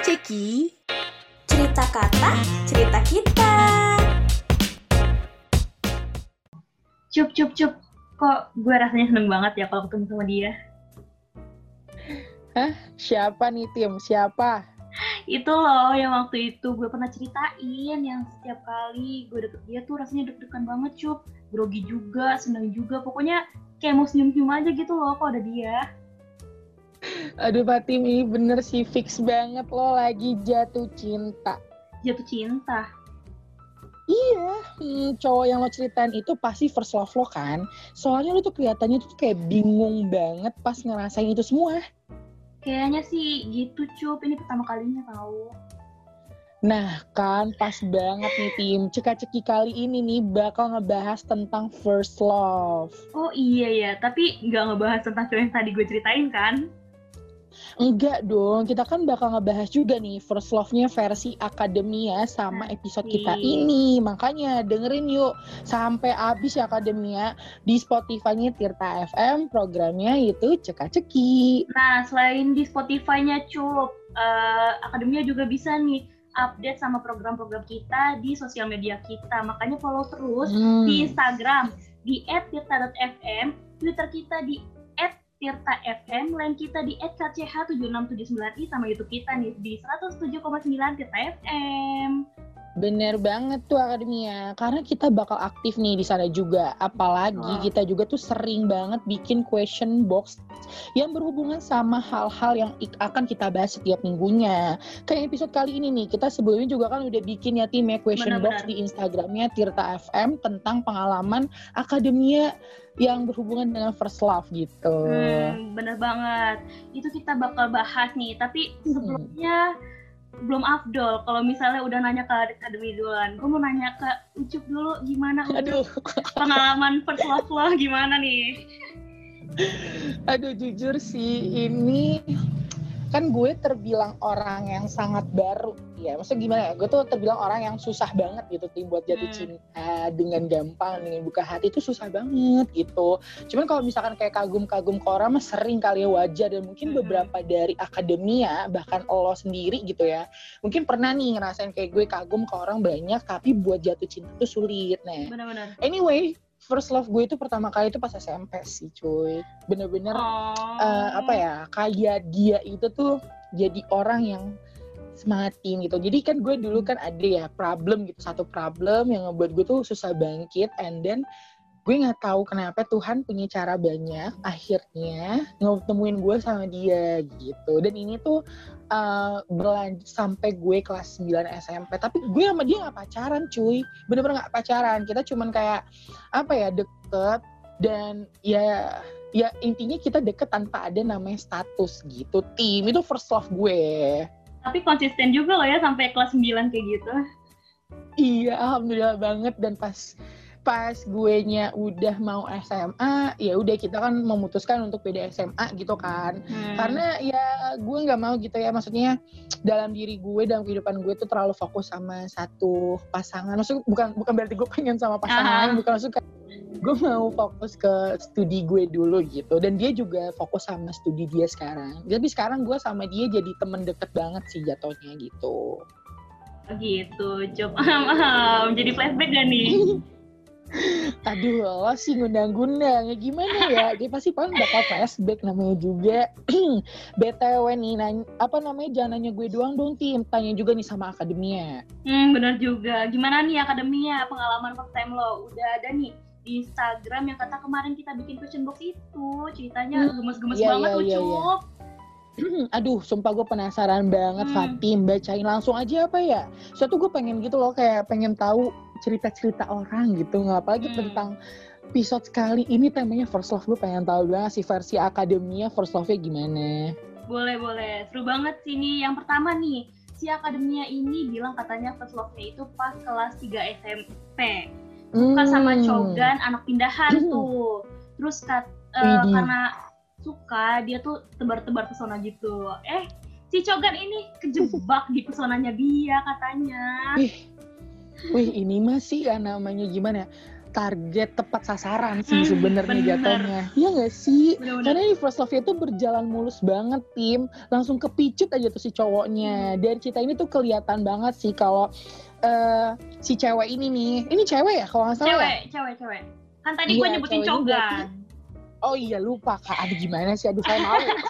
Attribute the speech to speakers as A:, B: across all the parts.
A: Ceki Cerita kata, cerita kita
B: Cup, cup, cup. Kok gue rasanya seneng banget ya kalau ketemu sama dia.
C: Siapa nih tim? Siapa?
B: Itu loh yang waktu itu gue pernah ceritain yang setiap kali gue deket dia tuh rasanya deg-degan banget cup. Grogi juga, seneng juga. Pokoknya kayak mau senyum-senyum aja gitu loh kalau ada dia.
C: Aduh Fatim ini bener sih fix banget lo lagi jatuh cinta.
B: Jatuh cinta.
C: Iya, hmm, cowok yang lo ceritain itu pasti first love lo kan. Soalnya lo tuh kelihatannya tuh kayak bingung banget pas ngerasain itu semua.
B: Kayaknya sih gitu cup. Ini pertama kalinya tau.
C: Nah kan pas banget nih tim. Ceka-ceki kali ini nih bakal ngebahas tentang first love.
B: Oh iya ya, tapi nggak ngebahas tentang cowok yang tadi gue ceritain kan?
C: Enggak dong, kita kan bakal ngebahas juga nih first love-nya versi akademia sama episode kita ini. Makanya dengerin yuk sampai habis ya akademia di Spotify-nya Tirta FM. Programnya itu ceka-ceki.
B: Nah, selain di Spotify-nya Cup, eh, Akademia juga bisa nih update sama program-program kita di sosial media kita. Makanya follow terus
C: Hmm.
B: di Instagram di @tirta.fm, Twitter kita di @tirta_fm, line kita di @kch7679i sama YouTube kita nih di 107,9 Tirta FM.
C: Bener banget tuh akademia, karena kita bakal aktif nih di sana juga. Apalagi
B: Wah.
C: kita juga tuh sering banget bikin question box yang berhubungan sama hal-hal yang akan kita bahas setiap minggunya. Kayak episode kali ini nih, kita sebelumnya juga kan udah bikin ya tim ya question box
B: Benar-benar.
C: di Instagramnya Tirta FM tentang pengalaman akademia yang berhubungan dengan first love gitu.
B: Hmm, bener banget. Itu kita bakal bahas nih. Tapi sebelumnya belum afdol. Kalau misalnya udah nanya ke akademi duluan, gue mau nanya ke Ucup dulu gimana Ucup?
C: Aduh,
B: pengalaman first love lo gimana nih?
C: Aduh jujur sih ini kan gue terbilang orang yang sangat baru ya maksudnya gimana ya gue tuh terbilang orang yang susah banget gitu tim buat jatuh
B: Hmm.
C: cinta dengan gampang dengan buka hati itu susah banget gitu cuman kalau misalkan kayak kagum-kagum ke orang mah sering kali ya wajar dan mungkin
B: Hmm.
C: beberapa dari akademia bahkan lo sendiri gitu ya mungkin pernah nih ngerasain kayak gue kagum ke orang banyak tapi buat jatuh cinta tuh sulit nah
B: Bener-bener.
C: anyway first love gue itu pertama kali itu pas SMP sih cuy. Bener-bener
B: Oh.
C: eh, apa ya kayak dia itu tuh jadi orang yang semangatin gitu. Jadi kan gue dulu kan ada ya problem gitu satu problem yang ngebuat gue tuh susah bangkit and then gue nggak tahu kenapa Tuhan punya cara banyak akhirnya ngetemuin gue sama dia gitu. Dan ini tuh eh, berlanjut sampai gue kelas 9 SMP tapi gue sama dia nggak pacaran cuy. Bener-bener nggak pacaran. Kita cuman kayak apa ya deket. Dan ya ya intinya kita deket tanpa ada namanya status gitu. Tim itu first love gue.
B: Tapi konsisten juga loh ya sampai kelas 9 kayak gitu.
C: iya alhamdulillah banget. Dan pas pas gue nya udah mau SMA ya udah kita kan memutuskan untuk beda SMA gitu kan
B: Hmm.
C: karena ya gue nggak mau gitu ya maksudnya dalam diri gue dalam kehidupan gue tuh terlalu fokus sama satu pasangan maksudnya bukan bukan berarti gue pengen sama pasangan
B: Aha.
C: bukan maksudnya gue mau fokus ke studi gue dulu gitu dan dia juga fokus sama studi dia sekarang jadi sekarang gue sama dia jadi temen deket banget sih jatuhnya gitu
B: gitu, Cup. Jadi flashback gak nih?
C: aduh lo sih ngundang-ngundang. Ya gimana ya? Dia pasti paling bakal flashback namanya juga. Btw nih nanya, apa namanya? Jangan nanya gue doang dong tim. Tanya juga nih sama akademia.
B: Hmm, bener juga. Gimana nih akademia? Pengalaman first time lo? Udah ada nih di Instagram yang kata kemarin kita bikin question box itu. Ceritanya
C: Hmm,
B: gemes-gemes
C: iya,
B: banget
C: iya, iya, iya. Aduh sumpah gue penasaran banget
B: Hmm.
C: Fatim. Bacain langsung aja apa ya? Suatu gue pengen gitu loh kayak pengen tahu cerita-cerita orang gitu nggak apalagi
B: Hmm.
C: tentang episode sekali ini temanya first love gue pengen tahu banget sih versi akademia first love-nya gimana
B: Boleh, boleh. Seru banget sih nih. Yang pertama nih, si akademia ini bilang katanya first love-nya itu pas kelas 3 SMP. Suka sama
C: Hmm.
B: Cogan, anak pindahan
C: Hmm.
B: tuh. Terus kat,
C: Widih.
B: karena suka, dia tuh tebar-tebar pesona gitu. Eh, si Cogan ini kejebak di pesonanya dia katanya.
C: Ih, wih ini mah sih ya namanya gimana ya? target tepat sasaran sih
B: Hmm,
C: sebenarnya jatuhnya. Iya nggak sih?
B: Bener-bener.
C: Karena di first love itu berjalan mulus banget tim, langsung kepicut aja tuh si cowoknya. Dan cerita ini tuh kelihatan banget sih kalau eh, si cewek ini nih, ini cewek ya kalau nggak salah ya?
B: cewek, cewek, cewek. Kan tadi
C: Iya,
B: gue nyebutin
C: ini berarti- Oh iya lupa kak, aduh gimana sih, aduh saya malu.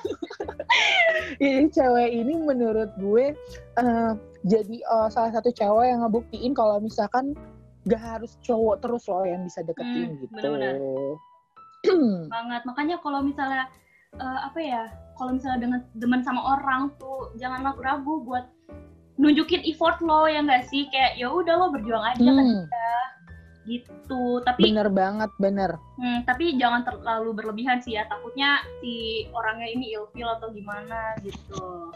C: Ini cewek ini menurut gue eh, jadi eh, salah satu cewek yang ngebuktiin kalau misalkan gak harus cowok terus loh yang bisa deketin
B: Hmm,
C: gitu.
B: bener-bener. banget. Makanya kalau misalnya eh, apa ya kalau misalnya dengan demen sama orang tuh jangan ragu-ragu buat nunjukin effort lo ya nggak sih? Kayak ya udah lo berjuang aja kan?
C: Hmm,
B: gitu. Tapi
C: bener banget, bener.
B: hmm, tapi jangan terlalu berlebihan sih ya. Takutnya si orangnya ini ilfil atau gimana gitu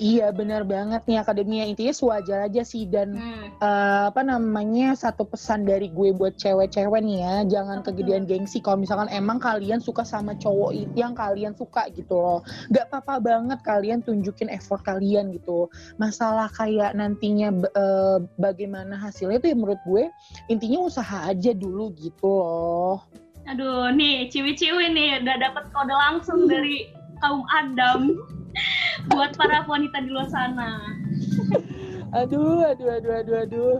C: Iya bener banget nih akademia intinya sewajar aja sih dan
B: hmm,
C: eh, apa namanya satu pesan dari gue buat cewek-cewek nih ya jangan
B: Apa
C: kegedean gengsi. Kalau misalkan emang kalian suka sama cowok yang kalian suka gitu loh nggak apa-apa banget kalian tunjukin effort kalian gitu. Masalah kayak nantinya eh, bagaimana hasilnya itu ya menurut gue intinya usaha aja dulu gitu loh.
B: Aduh nih ciwi-ciwi nih udah dapat kode langsung dari kaum Adam buat para wanita di luar sana.
C: Aduh aduh aduh aduh aduh.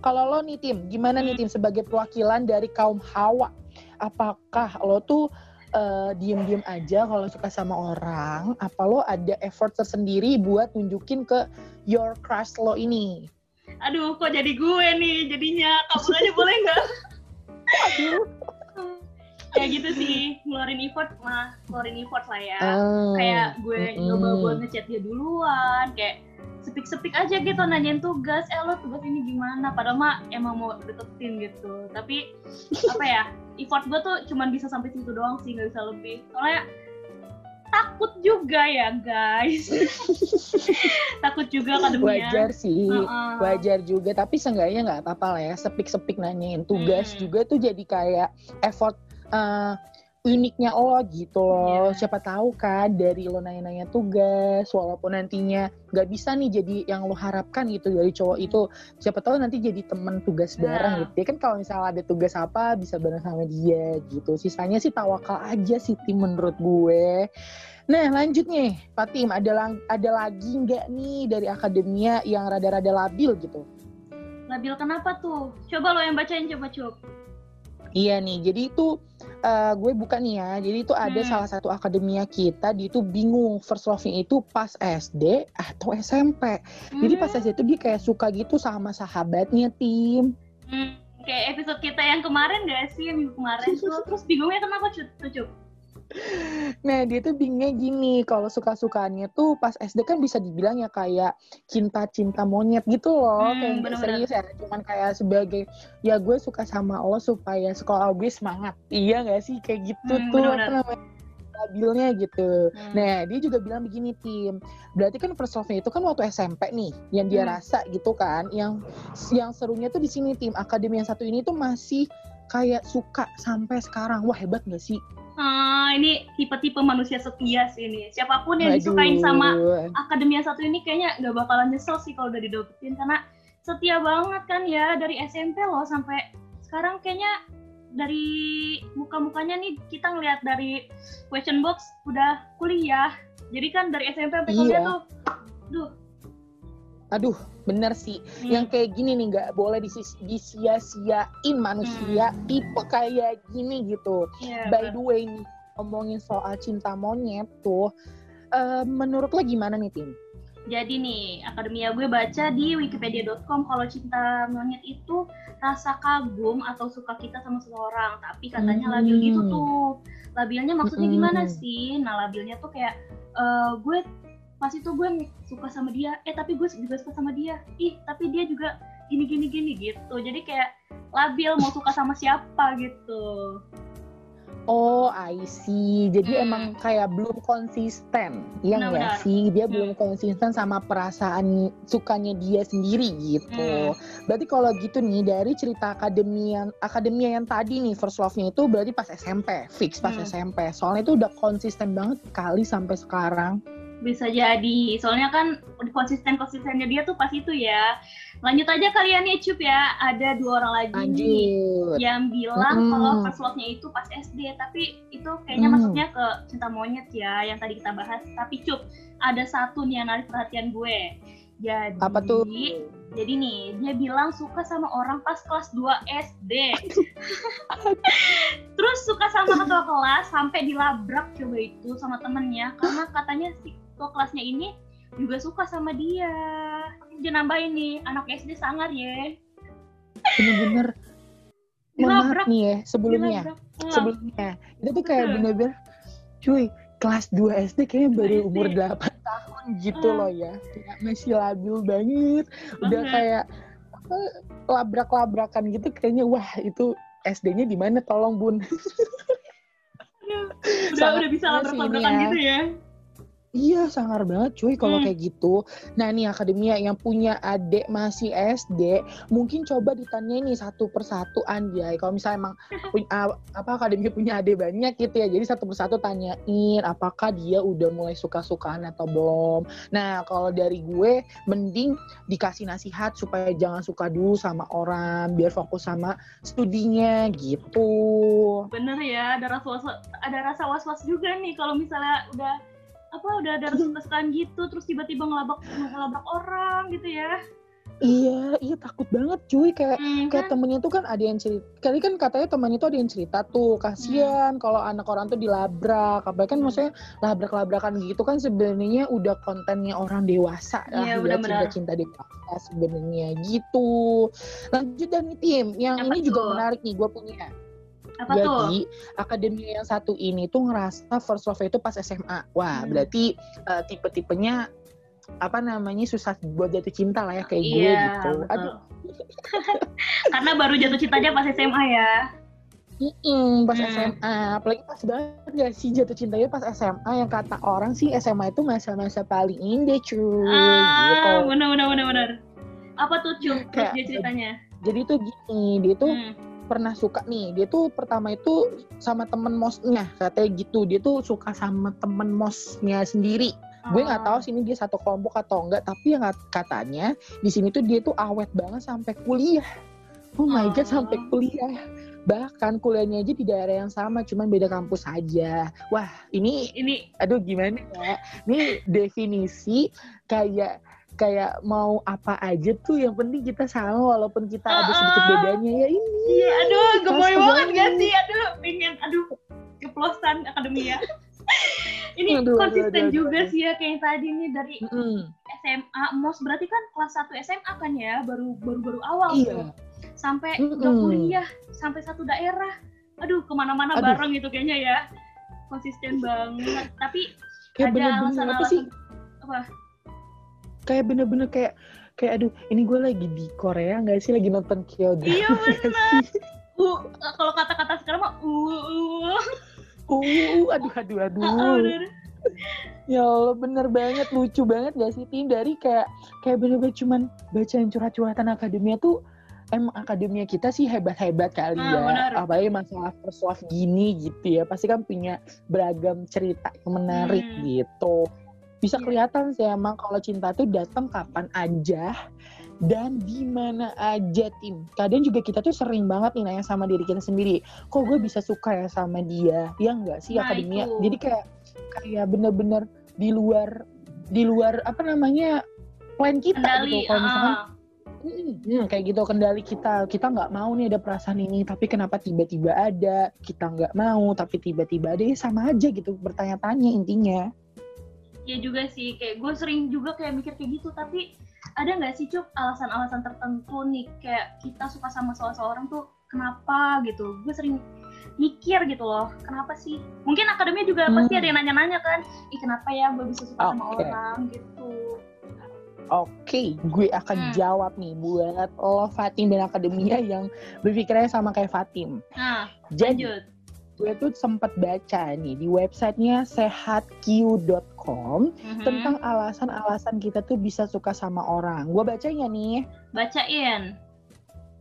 C: Kalau lo nih tim gimana nih tim sebagai perwakilan dari kaum hawa? Apakah lo tuh eh, diem-diem aja kalau suka sama orang? Apa lo ada effort tersendiri buat nunjukin ke your crush lo ini?
B: Aduh kok jadi gue nih jadinya? Kabur aja boleh nggak?
C: Aduh
B: kayak gitu sih ngeluarin effort mah ngeluarin effort lah ya.
C: Ah,
B: kayak gue
C: mm-mm.
B: nyoba buat ngechat dia duluan kayak sepik-sepik aja gitu nanyain tugas. Eh lo tugas ini gimana? Padahal mah emang mau deketin gitu. Tapi apa ya effort gue tuh cuman bisa sampai situ doang sih nggak bisa lebih. Soalnya takut juga ya guys. Takut juga kadangnya
C: wajar sih
B: Heeh.
C: wajar juga. Tapi seenggaknya nggak apa-apa lah ya sepik-sepik nanyain tugas
B: Hmm.
C: juga tuh jadi kayak effort eh, uniknya lo gitu loh.
B: Iya.
C: siapa tahu kan dari lo nanya-nanya tugas walaupun nantinya nggak bisa nih jadi yang lo harapkan gitu dari cowok itu. Siapa tahu nanti jadi temen tugas bareng
B: Nah.
C: gitu. Ya kan kalau misalnya ada tugas apa bisa bareng sama dia gitu. Sisanya sih tawakal aja sih tim menurut gue. Nah lanjut nih, Pak Tim, ada, lang- ada lagi nggak nih dari akademia yang rada-rada labil gitu?
B: labil kenapa tuh? Coba lo yang bacain coba cup
C: Iya nih, jadi itu eh, gue buka nih ya. Jadi itu ada
B: Hmm.
C: salah satu akademia kita, dia itu bingung first love-nya itu pas SD atau SMP. Jadi pas SD itu dia kayak suka gitu sama sahabatnya tim.
B: Hmm, kayak episode kita yang kemarin gak sih yang minggu kemarin tuh terus bingungnya kenapa Cut?
C: Nah dia tuh bingungnya gini, kalau suka-sukanya tuh pas SD kan bisa dibilang ya kayak cinta-cinta monyet gitu loh,
B: Hmm,
C: kayak nggak
B: bener-bener.
C: serius ya, cuman kayak sebagai ya gue suka sama lo supaya sekolah gue semangat, iya nggak sih kayak gitu
B: Hmm,
C: tuh apa namanya stabilnya gitu.
B: Hmm.
C: Nah dia juga bilang begini tim, berarti kan first love-nya itu kan waktu SMP nih, yang dia
B: Hmm.
C: rasa gitu kan, yang yang serunya tuh di sini tim akademi yang satu ini tuh masih kayak suka sampai sekarang, wah hebat nggak sih?
B: Ah, ini tipe-tipe manusia setia sih ini. Siapa pun yang
C: Waduh.
B: disukain sama akademi yang satu ini kayaknya nggak bakalan nyesel sih kalau udah didapetin karena setia banget kan ya dari SMP loh sampai sekarang kayaknya dari muka-mukanya nih kita ngelihat dari question box udah kuliah. Jadi kan dari SMP sampai kuliah
C: Iya.
B: tuh duh,
C: Aduh, bener sih.
B: hmm,
C: Yang kayak gini nih nggak boleh disia-siain manusia tipe kayak gini gitu.
B: iya,
C: By the way nih, ngomongin soal cinta monyet tuh, eh, menurut lo gimana nih Tim?
B: Jadi nih, akademia gue baca di wikipedia.com kalau cinta monyet itu rasa kagum atau suka kita sama seseorang, tapi katanya
C: Hmm.
B: labil gitu tuh. Labilnya maksudnya
C: Mm-mm.
B: gimana sih? Nah, labilnya tuh kayak eh, gue pas itu gue suka sama dia, eh tapi gue juga suka sama dia. Ih, tapi dia juga gini gini gini gitu. Jadi kayak labil mau suka sama siapa gitu.
C: Oh, I see. Jadi
B: Hmm.
C: emang kayak belum konsisten, ya nggak
B: Benar-benar.
C: sih? Dia
B: Hmm.
C: belum konsisten sama perasaan sukanya dia sendiri gitu.
B: Hmm.
C: Berarti kalau gitu nih dari cerita akademia yang akademia yang tadi nih first love-nya itu berarti pas SMP, fix pas
B: Hmm.
C: SMP. Soalnya itu udah konsisten banget kali sampai sekarang.
B: Bisa jadi, soalnya kan konsisten-konsistennya dia tuh pas itu ya. Lanjut aja kalian nih Cup ya, ada dua orang lagi nih
C: Lanjut.
B: yang bilang
C: Mm-mm.
B: kalau first love-nya itu pas SD, tapi itu kayaknya
C: Mm.
B: maksudnya ke cinta monyet ya, yang tadi kita bahas. Tapi Cup, ada satu nih yang narik perhatian gue. Jadi,
C: Apa tuh?
B: jadi nih, dia bilang suka sama orang pas kelas 2 SD. Terus suka sama ketua kelas sampai dilabrak coba itu sama temennya karena katanya si ketua kelasnya ini juga suka sama dia. Dia nambahin nih, anak SD sangar ya.
C: Bener-bener.
B: Dilabrak.
C: nih ya, sebelumnya.
B: Dilabrak.
C: Sebelumnya. Itu tuh kayak bener-bener, cuy, kelas 2 SD kayaknya baru
B: SD.
C: umur 8 tahun gitu
B: Ah.
C: loh ya. Kayak masih labil banget. Udah kayak apa, labrak-labrakan gitu kayaknya wah itu SD-nya di mana tolong Bun.
B: udah
C: sangat
B: udah bisa labrak-labrakan
C: ya.
B: gitu ya.
C: Iya, sangar banget cuy kalau
B: Hmm.
C: kayak gitu. Nah, nih akademia yang punya adik masih SD, mungkin coba ditanya nih satu persatu anjay. Kalau misalnya emang punya apa akademia punya adik banyak gitu ya. Jadi satu persatu tanyain apakah dia udah mulai suka-sukaan atau belum. Nah, kalau dari gue mending dikasih nasihat supaya jangan suka dulu sama orang, biar fokus sama studinya gitu.
B: Bener ya, ada rasa was ada rasa was-was juga nih kalau misalnya udah apa udah ada kesukaan gitu terus tiba-tiba ngelabrak ngelabrak orang gitu ya.
C: Iya, iya takut banget cuy kayak
B: Hmm,
C: kayak
B: kan?
C: temennya tuh kan ada yang cerita kali kan katanya temannya tuh ada yang cerita tuh kasihan kalau anak orang tuh dilabrak apalagi kan
B: Hmm.
C: maksudnya labrak-labrakan gitu kan sebenarnya udah kontennya orang dewasa lah
B: Iya,
C: ya cinta-cinta dewasa sebenarnya gitu lanjut dan tim yang
B: Apa
C: ini juga
B: tuh?
C: menarik nih gue punya
B: Apa tuh?
C: jadi akademi yang satu ini tuh ngerasa first love itu pas SMA wah
B: Hmm.
C: berarti eh, tipe-tipenya apa namanya susah buat jatuh cinta lah ya kayak gue
B: Iya,
C: gitu
B: betul.
C: aduh
B: Karena baru jatuh cintanya pas SMA ya.
C: Mm-mm, pas
B: Hmm.
C: SMA, apalagi pas banget gak sih jatuh cintanya pas SMA yang kata orang sih SMA itu masa-masa paling indah cuy gitu.
B: Ah, benar benar benar benar. Apa tuh? Terus
C: Kayak-
B: dia ceritanya?
C: Jadi tuh gini, dia tuh
B: Hmm.
C: Pernah suka nih, dia tuh pertama itu sama temen mosnya katanya gitu, dia tuh suka sama temen mosnya sendiri. Gue nggak tahu
B: Oh.
C: sini dia satu kelompok atau enggak, tapi yang kat- katanya di sini tuh dia tuh awet banget sampai kuliah. Oh my god,
B: Oh.
C: sampai kuliah. Bahkan kuliahnya aja di daerah yang sama, cuman beda kampus aja. Wah, ini
B: Ini
C: aduh gimana ya? Ini definisi kayak kayak mau apa aja tuh yang penting kita sama walaupun kita ada sedikit
B: Ah.
C: bedanya ya ini.
B: Iya, aduh, gemoy banget gak sih? Aduh, pengen, aduh, keplosan akademia. Ini
C: Aduh, aduh,
B: konsisten
C: aduh,
B: juga
C: aduh.
B: sih ya kayak tadi nih dari
C: Mm-mm.
B: SMA, MOS berarti kan kelas 1 SMA kan ya, baru baru baru awal
C: Iya.
B: tuh. Sampai
C: Mm-mm.
B: udah kuliah, sampai satu daerah. Aduh, ke mana-mana
C: Aduh.
B: bareng gitu kayaknya ya. Konsisten banget. Tapi
C: Kayak
B: ada
C: bener-bener apa
B: alasan-alasan
C: sih?
B: apa?
C: Kayak bener-bener kayak kayak aduh ini gue lagi di Korea nggak sih lagi nonton K-drama
B: Iya, bener. Uh, kalau kata-kata sekarang mah uh, uh.
C: Uh, aduh aduh aduh.
B: Ah, bener.
C: Ya Allah bener banget lucu banget gak sih Tim dari kayak kayak bener-bener cuman bacain curhat-curhatan akademia tuh emang akademia kita sih hebat-hebat kali
B: Ah,
C: ya
B: benar.
C: apalagi masalah first love gini gitu ya pasti kan punya beragam cerita yang menarik
B: Hmm.
C: gitu bisa
B: Iya.
C: kelihatan sih emang kalau cinta tuh datang kapan aja dan di mana aja tim. Kadang juga kita tuh sering banget nih nanya sama diri kita sendiri kok gue bisa suka ya sama dia? Ya enggak sih
B: Nah,
C: akademia?
B: itu.
C: jadi kayak kayak bener-bener di luar di luar apa namanya plan kita
B: Kendali,
C: gitu kalau misalkan. "Hmm, hmm, kayak gitu kendali kita. Kita nggak mau nih ada perasaan ini tapi kenapa tiba-tiba ada? Kita nggak mau tapi tiba-tiba ada ya sama aja gitu bertanya-tanya intinya
B: Iya juga sih, kayak gue sering juga kayak mikir kayak gitu, tapi ada nggak sih Cuk alasan-alasan tertentu nih kayak kita suka sama seseorang tuh kenapa gitu? Gue sering mikir gitu loh, kenapa sih? Mungkin akademia juga
C: Hmm.
B: pasti ada yang nanya-nanya kan, ih kenapa ya gue bisa suka sama
C: Oke.
B: orang gitu.
C: Oke, gue akan
B: Hmm.
C: jawab nih buat lo Fatim dan Akademia yang berpikirnya sama kayak Fatim.
B: Nah,
C: Jadi,
B: lanjut.
C: gue tuh sempat baca nih di websitenya sehatq.com
B: Mhm.
C: tentang alasan-alasan kita tuh bisa suka sama orang. Gue bacanya nih.
B: Bacain.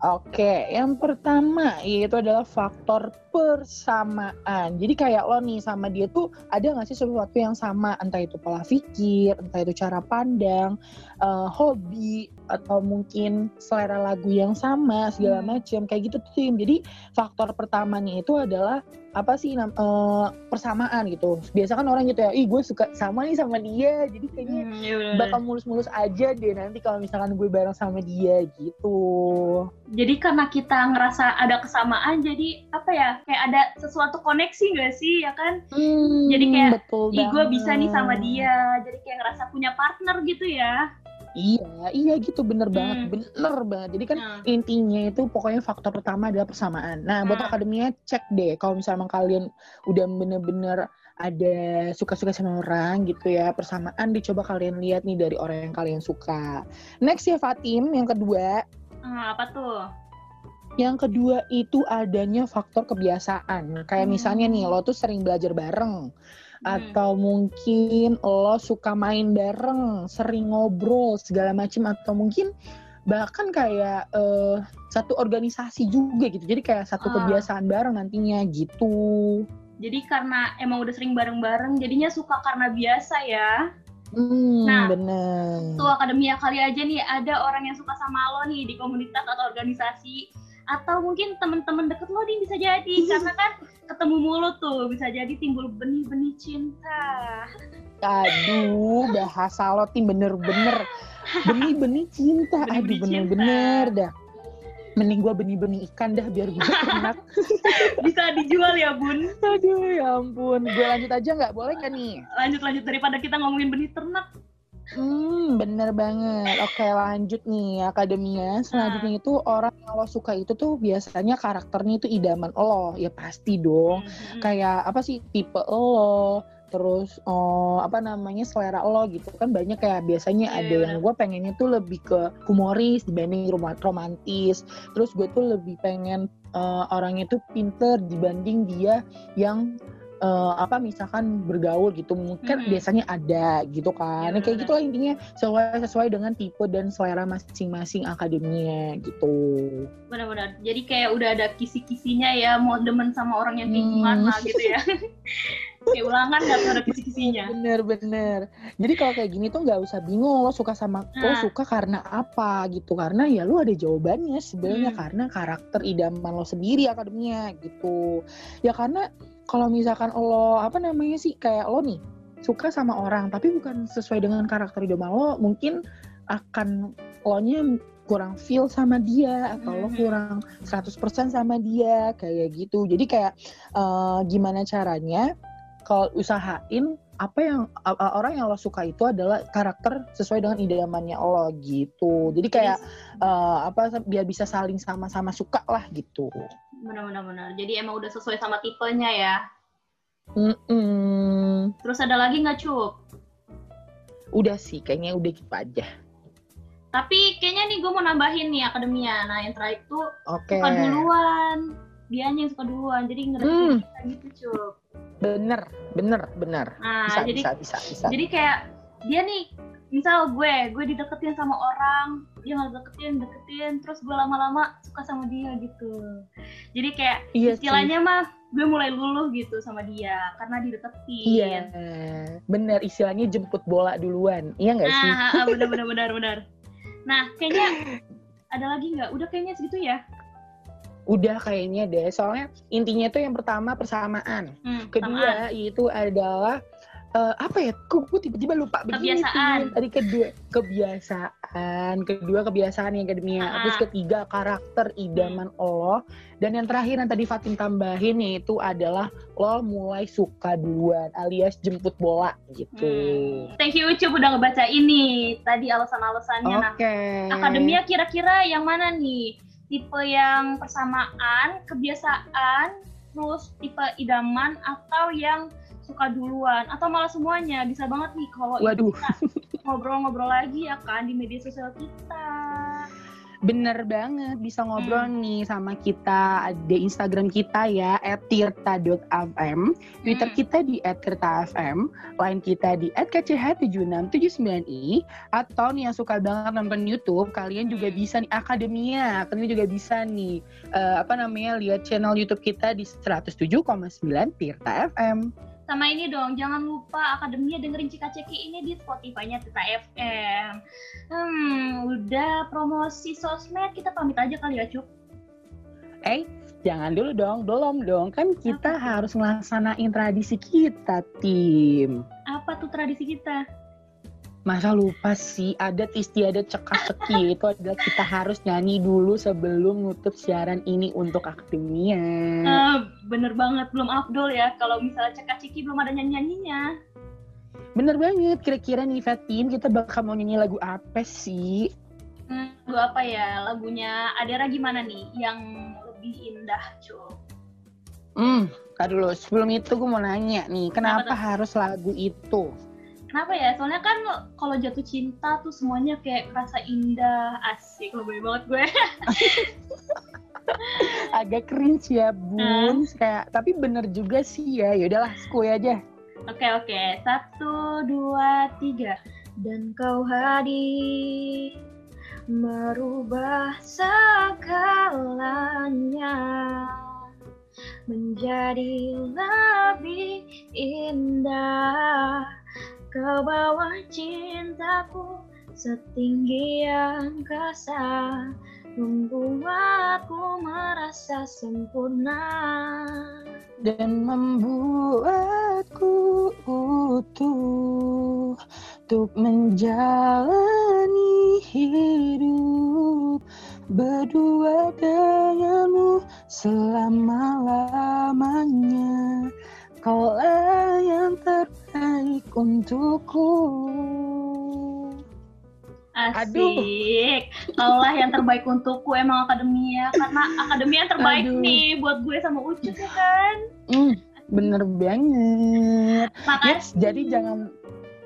C: Oke, yang pertama yaitu adalah faktor persamaan. Jadi kayak lo nih sama dia tuh ada nggak sih sesuatu yang sama, entah itu pola pikir, entah itu cara pandang, uh, hobi, atau mungkin selera lagu yang sama segala
B: Hmm.
C: macam kayak gitu tuh Tim. Jadi faktor pertamanya itu adalah apa sih eh, persamaan gitu. Biasa kan orang gitu ya, ih gue suka sama nih sama dia, jadi kayaknya
B: Hmm, iya
C: bakal mulus-mulus aja deh nanti kalau misalkan gue bareng sama dia gitu.
B: Jadi karena kita ngerasa ada kesamaan, jadi apa ya? Kayak ada sesuatu koneksi gak sih, ya kan?
C: Hmm,
B: Jadi kayak,
C: betul
B: Ih, gue bisa nih sama dia. Jadi kayak ngerasa punya partner gitu ya.
C: Iya, iya gitu bener
B: Hmm.
C: banget, bener banget. Jadi kan
B: Nah,
C: intinya itu pokoknya faktor pertama adalah persamaan. Nah, buat
B: Nah.
C: akademinya cek deh kalau misalnya kalian udah bener-bener ada suka-suka sama orang gitu ya, persamaan dicoba kalian lihat nih dari orang yang kalian suka. Next ya Fatim, yang kedua.
B: ah, apa tuh?
C: Yang kedua itu adanya faktor kebiasaan. Kayak
B: Hmm.
C: misalnya nih, lo tuh sering belajar bareng.
B: Hmm.
C: atau mungkin lo suka main bareng, sering ngobrol segala macam atau mungkin bahkan kayak eh, satu organisasi juga gitu. Jadi kayak satu
B: Ah.
C: kebiasaan bareng nantinya gitu.
B: Jadi karena emang udah sering bareng-bareng, jadinya suka karena biasa ya.
C: Hmm,
B: Nah,
C: bener.
B: Tuh akademia kali aja nih ada orang yang suka sama lo nih di komunitas atau organisasi atau mungkin temen-temen deket lo nih bisa jadi karena kan ketemu mulu tuh bisa jadi timbul benih-benih cinta.
C: Aduh, bahasa lo tim bener-bener benih-benih cinta. Aduh,
B: Benih-benih
C: bener-bener dah. Mending gua benih-benih ikan dah biar gue ternak.
B: Bisa dijual ya bun.
C: Aduh, ya ampun. Gue lanjut aja nggak? Boleh nggak nih?
B: Lanjut lanjut daripada kita ngomongin benih ternak.
C: Hmm, bener banget. Oke, lanjut nih akademia. Selanjutnya itu orang yang lo suka itu tuh biasanya karakternya itu idaman lo. Ya pasti dong.
B: Hmm.
C: Kayak apa sih tipe lo, terus oh, apa namanya selera lo gitu kan banyak kayak biasanya
B: Iya,
C: ada yang gue pengennya tuh lebih ke humoris dibanding rom- romantis. Terus gue tuh lebih pengen eh, orangnya tuh pinter dibanding dia yang eh, apa misalkan bergaul gitu mungkin
B: Mm-mm.
C: biasanya ada gitu kan
B: Iya,
C: Nah, kayak gitulah intinya sesuai sesuai dengan tipe dan selera masing-masing akademinya gitu
B: Benar-benar. Jadi kayak udah ada kisi-kisinya ya mau demen sama orang yang kayak
C: Hmm.
B: gimana gitu ya. kayak ulangan tuh ada kisi-kisinya.
C: bener bener jadi kalau kayak gini tuh nggak usah bingung lo suka sama lo
B: Nah.
C: suka karena apa gitu karena ya lo ada jawabannya sebenarnya
B: Hmm.
C: karena karakter idaman lo sendiri akademinya gitu ya karena kalau misalkan lo apa namanya sih kayak lo nih suka sama orang tapi bukan sesuai dengan karakter idaman lo mungkin akan lo nya kurang feel sama dia atau lo
B: Mhm.
C: kurang 100% sama dia kayak gitu. Jadi kayak eh, gimana caranya? Kalau usahain apa yang a- orang yang lo suka itu adalah karakter sesuai dengan idamannya lo gitu. Jadi kayak eh, apa biar bisa saling sama-sama suka lah gitu
B: Benar-benar benar. Jadi emang udah sesuai sama tipenya ya.
C: Mm-mm.
B: Terus ada lagi nggak cup?
C: udah sih kayaknya udah gitu aja
B: Tapi kayaknya nih gue mau nambahin nih akademia. Nah yang terakhir tuh
C: oke
B: suka duluan. Dianya yang suka duluan. Jadi ngerti kita gitu cup.
C: bener bener bener
B: Nah
C: bisa
B: jadi
C: bisa bisa bisa
B: jadi kayak dia nih misal gue gue dideketin sama orang dia nggak deketin deketin terus gue lama-lama suka sama dia gitu. Jadi kayak
C: iya sih.
B: istilahnya mah gue mulai luluh gitu sama dia karena dideketin.
C: Iya bener istilahnya jemput bola duluan iya nggak sih?
B: Nah ah, benar benar benar benar nah kayaknya ada lagi nggak? Udah kayaknya segitu ya?
C: Udah kayaknya deh soalnya intinya tuh yang pertama persamaan.
B: Hmm,
C: kedua itu adalah eh, apa ya kok gue tiba-tiba lupa begini
B: Kebiasaan.
C: Tin. tadi kedua kebiasaan kedua kebiasaan yang kedua
B: Ah.
C: terus ketiga karakter idaman lo dan yang terakhir yang tadi Fatim tambahin yaitu adalah lo mulai suka duluan alias jemput bola gitu
B: Hmm. thank you Ucup udah ngebaca ini tadi alasan-alasannya nah
C: oke
B: akademia kira-kira yang mana nih? Tipe yang persamaan, kebiasaan, terus tipe idaman atau yang suka duluan atau malah semuanya bisa banget nih kalau itu kita ngobrol-ngobrol lagi ya kan di media sosial kita.
C: Bener banget, bisa ngobrol hmm. nih sama kita di Instagram kita ya, @tirta.fm, Twitter hmm. kita di @tirta.fm, line kita di @kch7679i, atau nih yang suka banget nonton YouTube, kalian juga hmm. bisa nih akademia, kalian juga bisa nih uh, apa namanya lihat channel YouTube kita di 107,9 Tirta FM.
B: Sama ini dong, jangan lupa akademinya dengerin Cika Ceki ini di Spotify-nya Tita FM. Hmm, udah promosi sosmed, kita pamit aja kali ya, Cuk.
C: Eh, jangan dulu dong, belum dong. Kan kita Apa? harus ngelaksanain tradisi kita, tim.
B: Apa tuh tradisi kita?
C: Masa lupa sih, adat istiadat cekak-ceki itu adalah kita harus nyanyi dulu sebelum nutup siaran ini untuk akademia.
B: Uh, bener banget, belum Abdul ya. Kalau misalnya cekak-ceki belum ada nyanyi-nyanyinya.
C: Bener banget, kira-kira nih Fatin, kita bakal mau nyanyi lagu apa sih?
B: Hmm, lagu apa ya? Lagunya Adera gimana nih? Yang lebih indah, cuy.
C: Hmm, kak dulu. Sebelum itu gue mau nanya nih, kenapa harus lagu itu?
B: Kenapa ya? Soalnya kan kalau jatuh cinta tuh semuanya kayak rasa indah asik. Lebih banget gue.
C: Agak cringe ya bun. Uh. kayak tapi bener juga sih ya. Yaudahlah skui aja.
B: Oke okay, oke. Okay. satu dua tiga. Dan kau hadir merubah segalanya menjadi lebih indah ke bawah cintaku setinggi angkasa membuatku merasa sempurna.
C: Dan membuatku utuh untuk menjalani hidup. Berdua denganmu selama-lamanya kaulah yang terbaik baik untukku.
B: Asik. Allah yang terbaik untukku emang akademia karena akademia yang terbaik Aduh. nih buat gue sama Ucup ya kan.
C: Mm, bener banget. Makasih. Yes, jadi jangan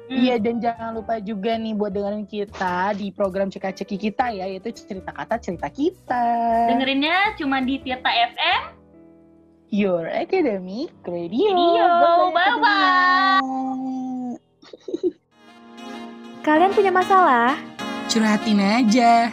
C: Hmm. Iya dan jangan lupa juga nih buat dengerin kita di program Ceka Ceki kita ya yaitu cerita kata cerita kita.
B: Dengerinnya cuma di Tirta FM
C: Your Academic Radio.
B: Radio. Bye bye.
A: Kalian punya masalah?
C: Curhatin aja